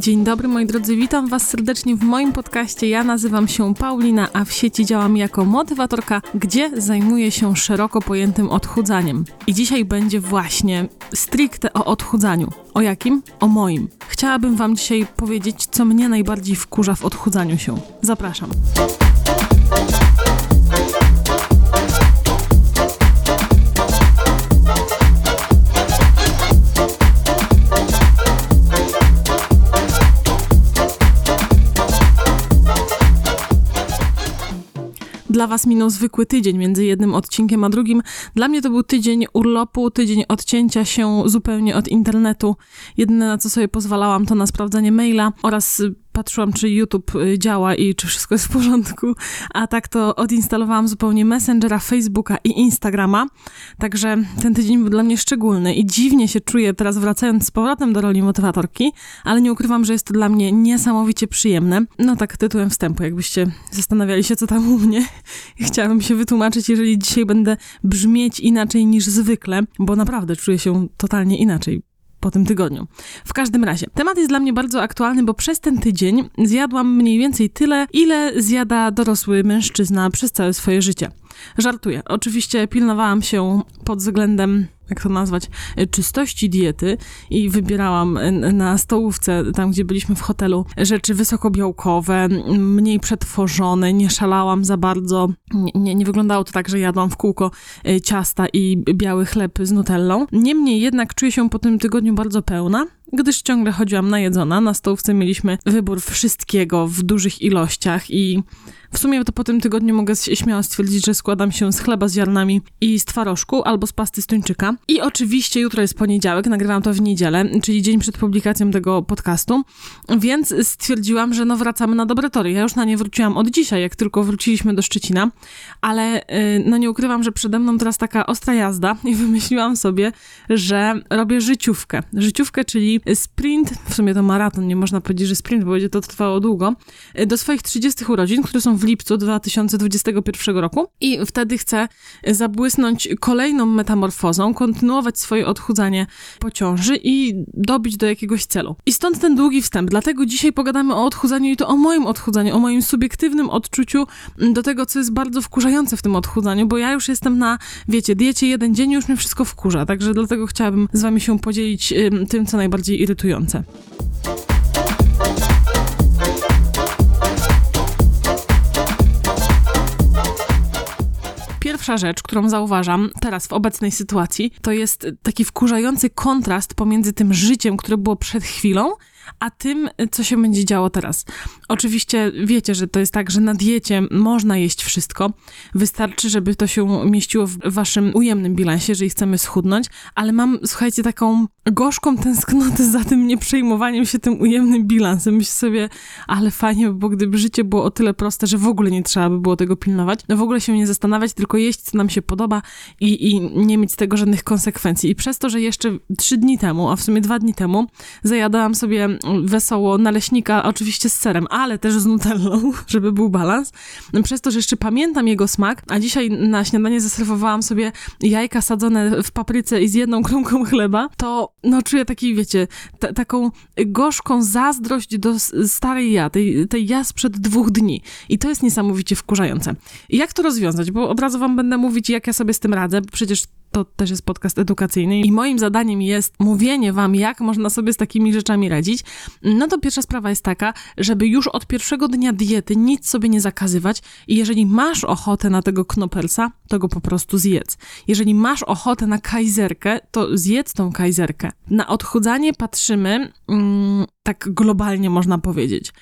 Dzień dobry moi drodzy, witam Was serdecznie w moim podcaście. Ja nazywam się Paulina, a w sieci działam jako motywatorka, gdzie zajmuję się szeroko pojętym odchudzaniem. I dzisiaj będzie właśnie stricte o odchudzaniu. O jakim? O moim. Chciałabym Wam dzisiaj powiedzieć, co mnie najbardziej wkurza w odchudzaniu się. Zapraszam. Dla Was minął zwykły tydzień między jednym odcinkiem a drugim. Dla mnie to był tydzień urlopu, tydzień odcięcia się zupełnie od internetu. Jedyne na co sobie pozwalałam to na sprawdzanie maila oraz patrzyłam, czy YouTube y, działa i czy wszystko jest w porządku, a tak to odinstalowałam zupełnie Messengera, Facebooka i Instagrama, także ten tydzień był dla mnie szczególny i dziwnie się czuję teraz wracając z powrotem do roli motywatorki, ale nie ukrywam, że jest to dla mnie niesamowicie przyjemne. No tak tytułem wstępu, jakbyście zastanawiali się, co tam u mnie. Chciałabym się wytłumaczyć, jeżeli dzisiaj będę brzmieć inaczej niż zwykle, bo naprawdę czuję się totalnie inaczej po tym tygodniu. W każdym razie, temat jest dla mnie bardzo aktualny, bo przez ten tydzień zjadłam mniej więcej tyle, ile zjada dorosły mężczyzna przez całe swoje życie. Żartuję. Oczywiście pilnowałam się pod względem jak to nazwać, czystości diety i wybierałam na stołówce, tam gdzie byliśmy w hotelu, rzeczy wysokobiałkowe, mniej przetworzone, nie szalałam za bardzo. Nie, nie, nie wyglądało to tak, że jadłam w kółko e, ciasta i biały chleb z nutellą. Niemniej jednak czuję się po tym tygodniu bardzo pełna, gdyż ciągle chodziłam najedzona. Na stołówce mieliśmy wybór wszystkiego w dużych ilościach i w sumie to po tym tygodniu mogę śmiało stwierdzić, że składam się z chleba z ziarnami i z twarożku albo z pasty z tuńczyka. I oczywiście jutro jest poniedziałek, nagrywam to w niedzielę, czyli dzień przed publikacją tego podcastu, więc stwierdziłam, że no wracamy na dobre tory. Ja już na nie wróciłam od dzisiaj, jak tylko wróciliśmy do Szczecina, ale y, no nie ukrywam, że przede mną teraz taka ostra jazda i wymyśliłam sobie, że robię życiówkę. Życiówkę, czyli sprint, w sumie to maraton, nie można powiedzieć, że sprint, bo będzie to trwało długo, y, do swoich 30 urodzin, które są w lipcu 2021 roku i wtedy chcę zabłysnąć kolejną metamorfozą, kontynuować swoje odchudzanie po ciąży i dobić do jakiegoś celu. I stąd ten długi wstęp. Dlatego dzisiaj pogadamy o odchudzaniu i to o moim odchudzaniu, o moim subiektywnym odczuciu do tego, co jest bardzo wkurzające w tym odchudzaniu, bo ja już jestem na, wiecie, diecie jeden dzień już mnie wszystko wkurza, także dlatego chciałabym z wami się podzielić tym, co najbardziej irytujące. Pierwsza rzecz, którą zauważam teraz w obecnej sytuacji, to jest taki wkurzający kontrast pomiędzy tym życiem, które było przed chwilą, a tym, co się będzie działo teraz. Oczywiście wiecie, że to jest tak, że na diecie można jeść wszystko. Wystarczy, żeby to się mieściło w waszym ujemnym bilansie, jeżeli chcemy schudnąć, ale mam, słuchajcie, taką gorzką tęsknotę za tym nieprzejmowaniem się tym ujemnym bilansem. Myślę sobie, ale fajnie, bo gdyby życie było o tyle proste, że w ogóle nie trzeba by było tego pilnować, no w ogóle się nie zastanawiać, tylko jeść, co nam się podoba i, i nie mieć z tego żadnych konsekwencji. I przez to, że jeszcze trzy dni temu, a w sumie dwa dni temu, zajadałam sobie wesoło naleśnika, oczywiście z serem, ale też z nutellą, żeby był balans. Przez to, że jeszcze pamiętam jego smak, a dzisiaj na śniadanie zaserwowałam sobie jajka sadzone w papryce i z jedną kromką chleba, to no czuję taki, wiecie, taką gorzką zazdrość do starej ja, tej, tej ja sprzed dwóch dni. I to jest niesamowicie wkurzające. I jak to rozwiązać? Bo od razu wam będę mówić, jak ja sobie z tym radzę, bo przecież to też jest podcast edukacyjny i moim zadaniem jest mówienie wam, jak można sobie z takimi rzeczami radzić. No to pierwsza sprawa jest taka, żeby już od pierwszego dnia diety nic sobie nie zakazywać i jeżeli masz ochotę na tego knopelsa, to go po prostu zjedz. Jeżeli masz ochotę na kajzerkę, to zjedz tą kajzerkę. Na odchudzanie patrzymy mm, tak globalnie można powiedzieć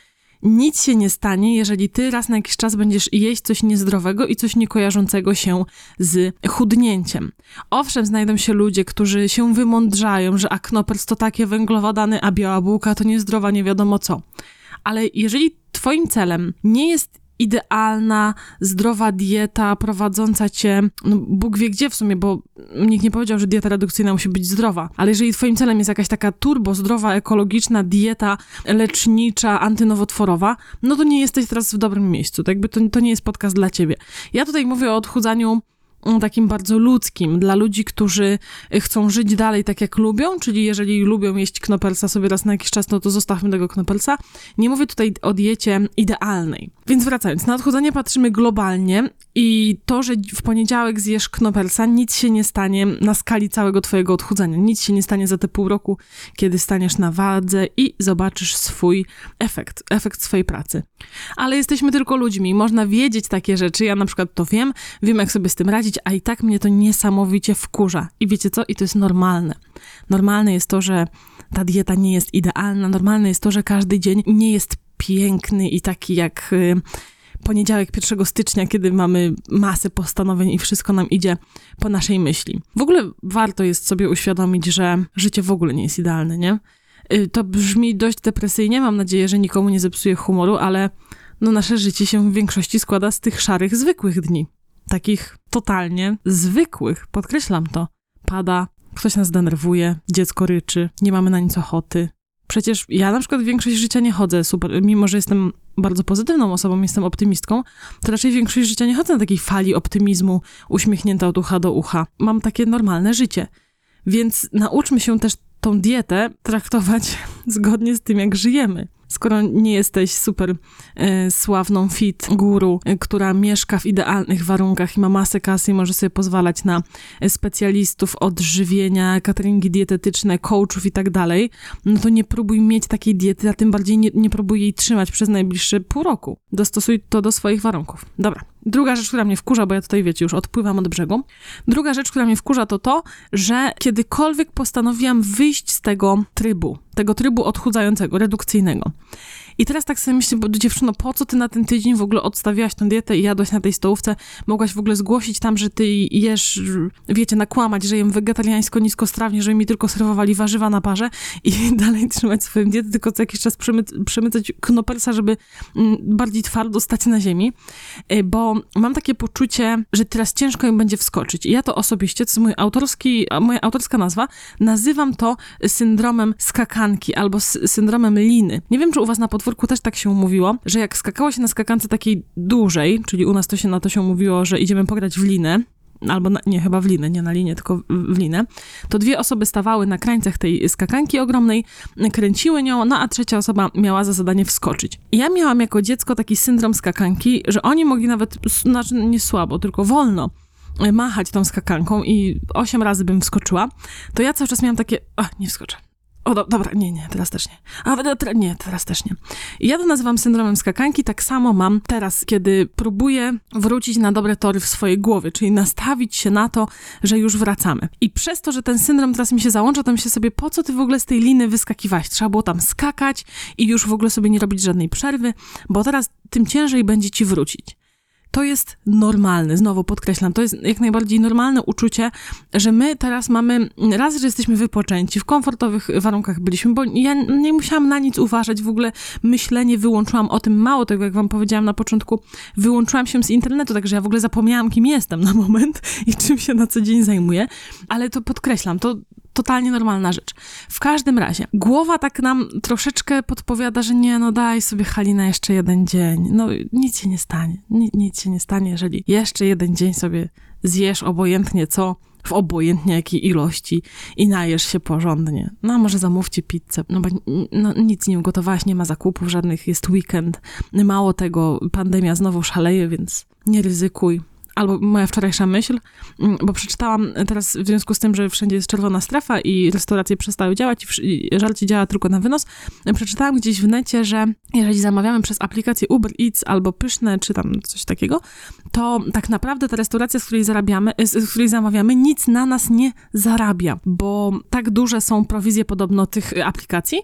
nic się nie stanie, jeżeli ty raz na jakiś czas będziesz jeść coś niezdrowego i coś niekojarzącego się z chudnięciem. Owszem, znajdą się ludzie, którzy się wymądrzają, że aknopers to takie węglowodany, a biała bułka to niezdrowa nie wiadomo co. Ale jeżeli twoim celem nie jest idealna, zdrowa dieta prowadząca cię, no Bóg wie gdzie w sumie, bo nikt nie powiedział, że dieta redukcyjna musi być zdrowa, ale jeżeli twoim celem jest jakaś taka turbo zdrowa, ekologiczna dieta lecznicza, antynowotworowa, no to nie jesteś teraz w dobrym miejscu, to jakby to, to nie jest podcast dla ciebie. Ja tutaj mówię o odchudzaniu takim bardzo ludzkim, dla ludzi, którzy y, chcą żyć dalej tak jak lubią, czyli jeżeli lubią jeść knopelsa sobie raz na jakiś czas, no to zostawmy tego knopelsa. Nie mówię tutaj o diecie idealnej. Więc wracając, na odchudzanie patrzymy globalnie i to, że w poniedziałek zjesz knopelsa, nic się nie stanie na skali całego twojego odchudzania. Nic się nie stanie za te pół roku, kiedy staniesz na wadze i zobaczysz swój efekt, efekt swojej pracy. Ale jesteśmy tylko ludźmi, można wiedzieć takie rzeczy, ja na przykład to wiem, wiem jak sobie z tym radzić, a i tak mnie to niesamowicie wkurza. I wiecie co? I to jest normalne. Normalne jest to, że ta dieta nie jest idealna, normalne jest to, że każdy dzień nie jest piękny i taki jak y, poniedziałek 1 stycznia, kiedy mamy masę postanowień i wszystko nam idzie po naszej myśli. W ogóle warto jest sobie uświadomić, że życie w ogóle nie jest idealne, nie? Y, to brzmi dość depresyjnie, mam nadzieję, że nikomu nie zepsuje humoru, ale no nasze życie się w większości składa z tych szarych, zwykłych dni takich totalnie zwykłych, podkreślam to. Pada, ktoś nas denerwuje, dziecko ryczy, nie mamy na nic ochoty. Przecież ja na przykład większość życia nie chodzę super, mimo że jestem bardzo pozytywną osobą, jestem optymistką, to raczej większość życia nie chodzę na takiej fali optymizmu, uśmiechnięta od ucha do ucha. Mam takie normalne życie. Więc nauczmy się też tą dietę traktować zgodnie z tym, jak żyjemy skoro nie jesteś super e, sławną fit guru, e, która mieszka w idealnych warunkach i ma masę kasy i może sobie pozwalać na e, specjalistów odżywienia, cateringi dietetyczne, coachów i tak dalej, no to nie próbuj mieć takiej diety, a tym bardziej nie, nie próbuj jej trzymać przez najbliższe pół roku. Dostosuj to do swoich warunków. Dobra. Druga rzecz, która mnie wkurza, bo ja tutaj wiecie, już odpływam od brzegu. Druga rzecz, która mnie wkurza, to to, że kiedykolwiek postanowiłam wyjść z tego trybu, tego trybu odchudzającego, redukcyjnego. I teraz tak sobie myślę, bo dziewczyno, po co ty na ten tydzień w ogóle odstawiłaś tę dietę i jadłaś na tej stołówce? Mogłaś w ogóle zgłosić tam, że ty jesz, wiecie, nakłamać, że jem wegetariańsko, niskostrawnie, żeby mi tylko serwowali warzywa na parze i dalej trzymać swoją dietę, tylko co jakiś czas przemy przemycać knopelsa, żeby mm, bardziej twardo stać na ziemi. E, bo mam takie poczucie, że teraz ciężko im będzie wskoczyć. I ja to osobiście, to jest mój autorski, moja autorska nazwa, nazywam to syndromem skakanki albo syndromem liny. Nie wiem, czy u was na podwórku podwórku też tak się mówiło, że jak skakało się na skakance takiej dużej, czyli u nas to się na to się mówiło, że idziemy pograć w linę, albo na, nie, chyba w linę, nie na linię, tylko w linę, to dwie osoby stawały na krańcach tej skakanki ogromnej, kręciły nią, no a trzecia osoba miała za zadanie wskoczyć. Ja miałam jako dziecko taki syndrom skakanki, że oni mogli nawet, znaczy nie słabo, tylko wolno machać tą skakanką i osiem razy bym wskoczyła, to ja cały czas miałam takie, ach, nie wskoczę, o, do, dobra, nie, nie, teraz też nie. A, nie, teraz też nie. Ja to nazywam syndromem skakanki, tak samo mam teraz, kiedy próbuję wrócić na dobre tory w swojej głowie, czyli nastawić się na to, że już wracamy. I przez to, że ten syndrom teraz mi się załącza, to myślę sobie, po co ty w ogóle z tej liny wyskakiwałaś? Trzeba było tam skakać i już w ogóle sobie nie robić żadnej przerwy, bo teraz tym ciężej będzie ci wrócić to jest normalne, znowu podkreślam, to jest jak najbardziej normalne uczucie, że my teraz mamy, raz, że jesteśmy wypoczęci, w komfortowych warunkach byliśmy, bo ja nie musiałam na nic uważać, w ogóle myślenie wyłączyłam o tym, mało tego, jak wam powiedziałam na początku, wyłączyłam się z internetu, także ja w ogóle zapomniałam, kim jestem na moment i czym się na co dzień zajmuję, ale to podkreślam, to totalnie normalna rzecz. W każdym razie, głowa tak nam troszeczkę podpowiada, że nie, no daj sobie Halina jeszcze jeden dzień. No nic się nie stanie. Nic, nic się nie stanie, jeżeli jeszcze jeden dzień sobie zjesz obojętnie co, w obojętnie jakiej ilości i najesz się porządnie. No a może zamówcie pizzę, no bo no, nic nie ugotowałaś, nie ma zakupów żadnych, jest weekend. Mało tego, pandemia znowu szaleje, więc nie ryzykuj albo moja wczorajsza myśl, mm, bo przeczytałam teraz w związku z tym, że wszędzie jest czerwona strefa i restauracje przestały działać i żarcie działa tylko na wynos, przeczytałam gdzieś w necie, że jeżeli zamawiamy przez aplikację Uber Eats albo Pyszne, czy tam coś takiego, to tak naprawdę ta restauracja, z której zarabiamy, z której zamawiamy, nic na nas nie zarabia, bo tak duże są prowizje podobno tych aplikacji,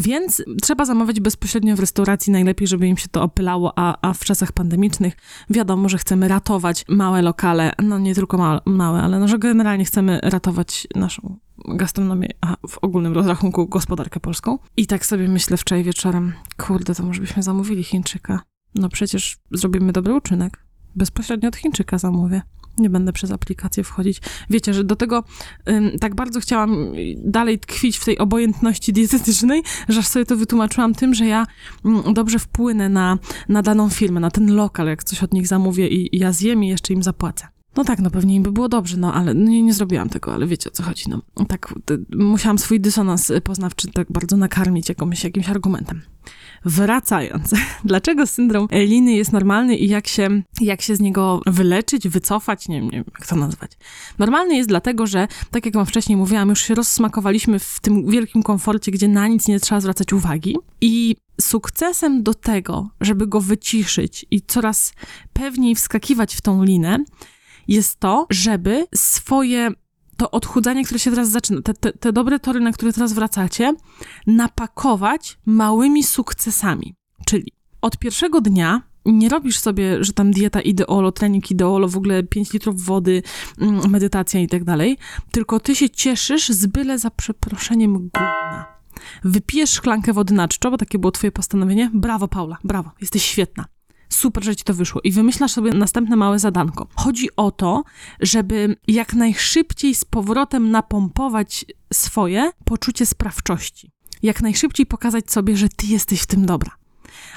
więc trzeba zamawiać bezpośrednio w restauracji, najlepiej, żeby im się to opylało, a, a w czasach pandemicznych wiadomo, że chcemy ratować małe lokale, no nie tylko małe, małe ale no, że generalnie chcemy ratować naszą gastronomię, a w ogólnym rozrachunku gospodarkę polską. I tak sobie myślę wczoraj wieczorem, kurde, to może byśmy zamówili Chińczyka. No przecież zrobimy dobry uczynek. Bezpośrednio od Chińczyka zamówię. Nie będę przez aplikację wchodzić. Wiecie, że do tego ym, tak bardzo chciałam dalej tkwić w tej obojętności dietetycznej, że aż sobie to wytłumaczyłam tym, że ja ym, dobrze wpłynę na, na daną firmę, na ten lokal, jak coś od nich zamówię i, i ja zjem i jeszcze im zapłacę. No tak, no pewnie im by było dobrze, no ale nie, nie zrobiłam tego, ale wiecie o co chodzi, no. Tak, musiałam swój dysonans poznawczy tak bardzo nakarmić jakimś, jakimś argumentem. Wracając, dlaczego syndrom Liny jest normalny i jak się, jak się z niego wyleczyć, wycofać, nie, nie wiem jak to nazwać. Normalny jest dlatego, że, tak jak wam wcześniej mówiłam, już się rozsmakowaliśmy w tym wielkim komforcie, gdzie na nic nie trzeba zwracać uwagi i sukcesem do tego, żeby go wyciszyć i coraz pewniej wskakiwać w tą linę, jest to, żeby swoje to odchudzanie, które się teraz zaczyna, te, te, te dobre tory, na które teraz wracacie, napakować małymi sukcesami. Czyli od pierwszego dnia nie robisz sobie, że tam dieta ideolo, trening ideolo, w ogóle 5 litrów wody, mm, medytacja i tak dalej, tylko ty się cieszysz z byle za przeproszeniem gówna. Wypijesz szklankę wody na czczo, bo takie było twoje postanowienie. Brawo, Paula, brawo, jesteś świetna super, że ci to wyszło. I wymyślasz sobie następne małe zadanko. Chodzi o to, żeby jak najszybciej z powrotem napompować swoje poczucie sprawczości. Jak najszybciej pokazać sobie, że ty jesteś w tym dobra.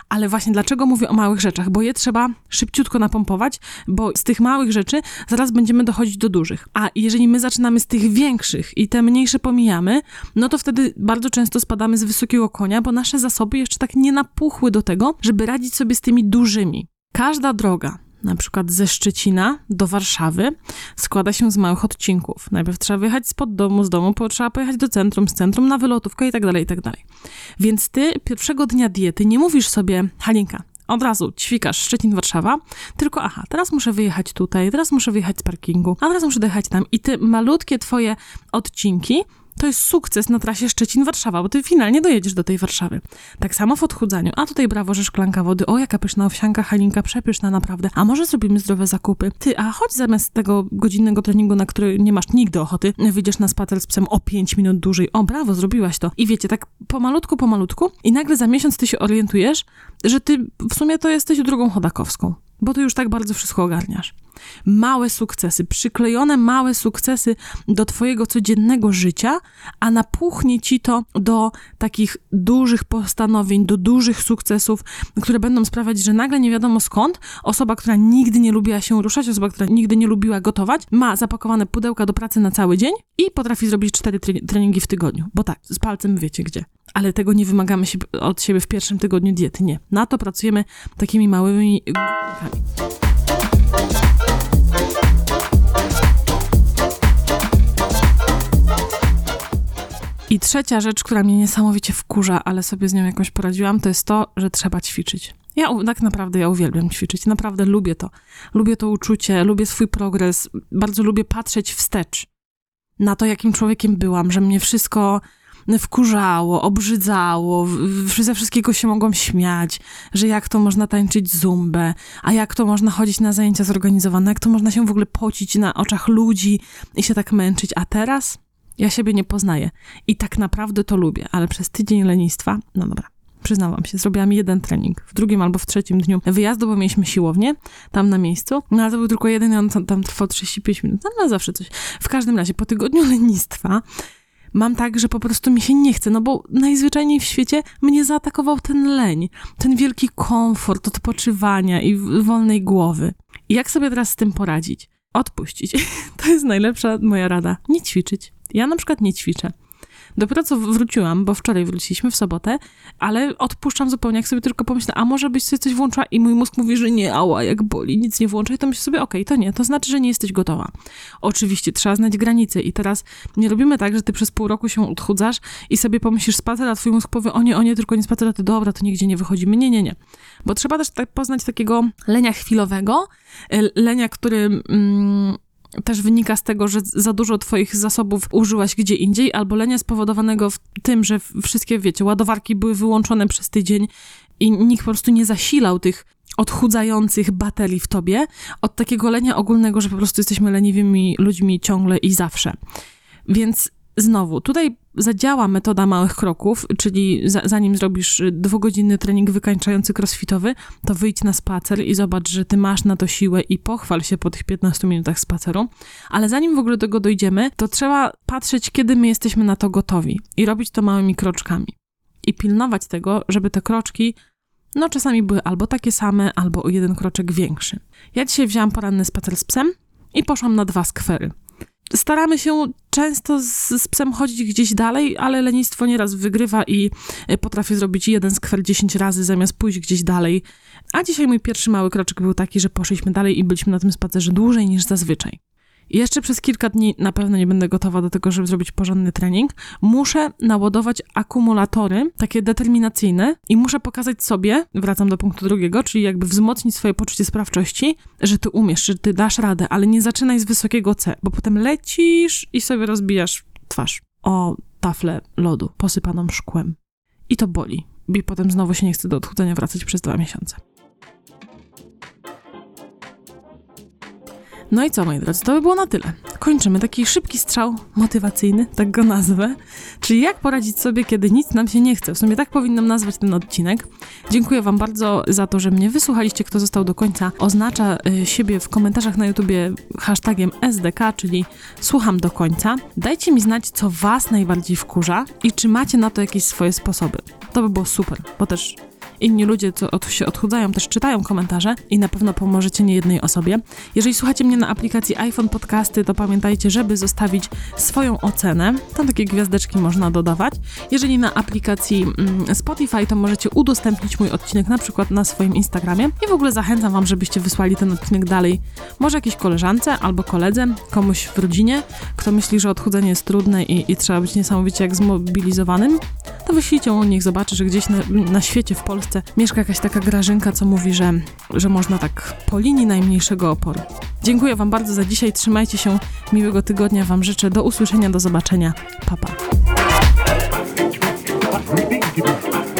Ale właśnie dlaczego mówię o małych rzeczach? Bo je trzeba szybciutko napompować, bo z tych małych rzeczy zaraz będziemy dochodzić do dużych. A jeżeli my zaczynamy z tych większych i te mniejsze pomijamy, no to wtedy bardzo często spadamy z wysokiego konia, bo nasze zasoby jeszcze tak nie napuchły do tego, żeby radzić sobie z tymi dużymi. Każda droga, na przykład ze Szczecina do Warszawy, składa się z małych odcinków. Najpierw trzeba wyjechać spod domu, z domu trzeba pojechać do centrum, z centrum na wylotówkę i tak dalej, i tak dalej. Więc ty pierwszego dnia diety nie mówisz sobie, Halinka, od razu ćwikasz Szczecin-Warszawa, tylko aha, teraz muszę wyjechać tutaj, teraz muszę wyjechać z parkingu, a teraz muszę dojechać tam. I te malutkie twoje odcinki to jest sukces na trasie Szczecin-Warszawa, bo ty finalnie dojedziesz do tej Warszawy. Tak samo w odchudzaniu. A tutaj brawo, że szklanka wody. O, jaka pyszna owsianka, Halinka, przepyszna naprawdę. A może zrobimy zdrowe zakupy? Ty, a chodź zamiast tego godzinnego treningu, na który nie masz nigdy ochoty, wyjdziesz na spacer z psem o 5 minut dłużej. O, brawo, zrobiłaś to. I wiecie, tak pomalutku, pomalutku i nagle za miesiąc ty się orientujesz, że ty w sumie to jesteś drugą chodakowską bo ty już tak bardzo wszystko ogarniasz. Małe sukcesy, przyklejone małe sukcesy do twojego codziennego życia, a napuchnie ci to do takich dużych postanowień, do dużych sukcesów, które będą sprawiać, że nagle nie wiadomo skąd osoba, która nigdy nie lubiła się ruszać, osoba, która nigdy nie lubiła gotować, ma zapakowane pudełka do pracy na cały dzień i potrafi zrobić cztery treningi w tygodniu. Bo tak, z palcem wiecie gdzie ale tego nie wymagamy od siebie w pierwszym tygodniu diety. Nie. Na to pracujemy takimi małymi głowkami. I trzecia rzecz, która mnie niesamowicie wkurza, ale sobie z nią jakoś poradziłam, to jest to, że trzeba ćwiczyć. Ja tak naprawdę ja uwielbiam ćwiczyć, naprawdę lubię to. Lubię to uczucie, lubię swój progres, bardzo lubię patrzeć wstecz na to, jakim człowiekiem byłam, że mnie wszystko wkurzało, obrzydzało, ze wszystkiego się mogłam śmiać, że jak to można tańczyć zumbę, a jak to można chodzić na zajęcia zorganizowane, jak to można się w ogóle pocić na oczach ludzi i się tak męczyć, a teraz ja siebie nie poznaję i tak naprawdę to lubię, ale przez tydzień lenistwa, no dobra, przyznałam się, zrobiłam jeden trening. W drugim albo w trzecim dniu wyjazdu, bo mieliśmy siłownię tam na miejscu, no ale to był tylko jeden on tam, tam trwał 35 minut, no, no zawsze coś. W każdym razie, po tygodniu lenistwa mam tak, że po prostu mi się nie chce, no bo najzwyczajniej w świecie mnie zaatakował ten leń, ten wielki komfort odpoczywania i wolnej głowy. I jak sobie teraz z tym poradzić? Odpuścić. To jest najlepsza moja rada. Nie ćwiczyć. Ja na przykład nie ćwiczę. Dopiero co wróciłam, bo wczoraj wróciliśmy w sobotę, ale odpuszczam zupełnie, jak sobie tylko pomyślę, a może byś sobie coś włączyła i mój mózg mówi, że nie, ała, jak boli, nic nie włączaj, to myślę sobie, okej, okay, to nie, to znaczy, że nie jesteś gotowa. Oczywiście, trzeba znać granice i teraz nie robimy tak, że ty przez pół roku się odchudzasz i sobie pomyślisz spacer, a twój mózg powie, o nie, o nie, tylko nie spacer, ty dobra, to nigdzie nie wychodzimy. Nie, nie, nie. Bo trzeba też tak poznać takiego lenia chwilowego, e, lenia, który... Mm, też wynika z tego, że za dużo twoich zasobów użyłaś gdzie indziej, albo lenia spowodowanego w tym, że wszystkie, wiecie, ładowarki były wyłączone przez tydzień i nikt po prostu nie zasilał tych odchudzających baterii w tobie, od takiego lenia ogólnego, że po prostu jesteśmy leniwymi ludźmi ciągle i zawsze. Więc Znowu, tutaj zadziała metoda małych kroków, czyli za, zanim zrobisz dwugodzinny trening wykańczający crossfitowy, to wyjdź na spacer i zobacz, że ty masz na to siłę i pochwal się po tych 15 minutach spaceru. Ale zanim w ogóle do tego dojdziemy, to trzeba patrzeć, kiedy my jesteśmy na to gotowi i robić to małymi kroczkami. I pilnować tego, żeby te kroczki no czasami były albo takie same, albo o jeden kroczek większy. Ja dzisiaj wzięłam poranny spacer z psem i poszłam na dwa skwery staramy się często z, z, psem chodzić gdzieś dalej, ale lenistwo nieraz wygrywa i e, potrafię zrobić jeden skwer 10 razy zamiast pójść gdzieś dalej. A dzisiaj mój pierwszy mały kroczek był taki, że poszliśmy dalej i byliśmy na tym spacerze dłużej niż zazwyczaj. Jeszcze przez kilka dni na pewno nie będę gotowa do tego, żeby zrobić porządny trening. Muszę naładować akumulatory, takie determinacyjne, i muszę pokazać sobie, wracam do punktu drugiego, czyli jakby wzmocnić swoje poczucie sprawczości, że ty umiesz, że ty dasz radę, ale nie zaczynaj z wysokiego C, bo potem lecisz i sobie rozbijasz twarz o taflę lodu posypaną szkłem. I to boli. I potem znowu się nie chce do odchudzania wracać przez dwa miesiące. No i co, moi drodzy, to by było na tyle. Kończymy taki szybki strzał motywacyjny, tak go nazwę. Czyli jak poradzić sobie, kiedy nic nam się nie chce. W sumie tak powinnam nazwać ten odcinek. Dziękuję Wam bardzo za to, że mnie wysłuchaliście. Kto został do końca, oznacza y, siebie w komentarzach na YouTubie hashtagiem SDK, czyli słucham do końca. Dajcie mi znać, co Was najbardziej wkurza i czy macie na to jakieś swoje sposoby. To by było super, bo też inni ludzie, co od, się odchudzają, też czytają komentarze i na pewno pomożecie nie jednej osobie. Jeżeli słuchacie mnie na aplikacji iPhone Podcasty, to pamiętajcie, żeby zostawić swoją ocenę. Tam takie gwiazdeczki można dodawać. Jeżeli na aplikacji mm, Spotify, to możecie udostępnić mój odcinek na przykład na swoim Instagramie. I w ogóle zachęcam Wam, żebyście wysłali ten odcinek dalej. Może jakiejś koleżance albo koledze, komuś w rodzinie, kto myśli, że odchudzanie jest trudne i, i trzeba być niesamowicie jak zmobilizowanym, to wyślijcie mu, niech zobaczy, że gdzieś na, na świecie, w Polsce Mieszka jakaś taka grażynka, co mówi, że, że można tak po linii najmniejszego oporu. Dziękuję Wam bardzo za dzisiaj. Trzymajcie się. Miłego tygodnia Wam życzę. Do usłyszenia, do zobaczenia. Papa. Pa.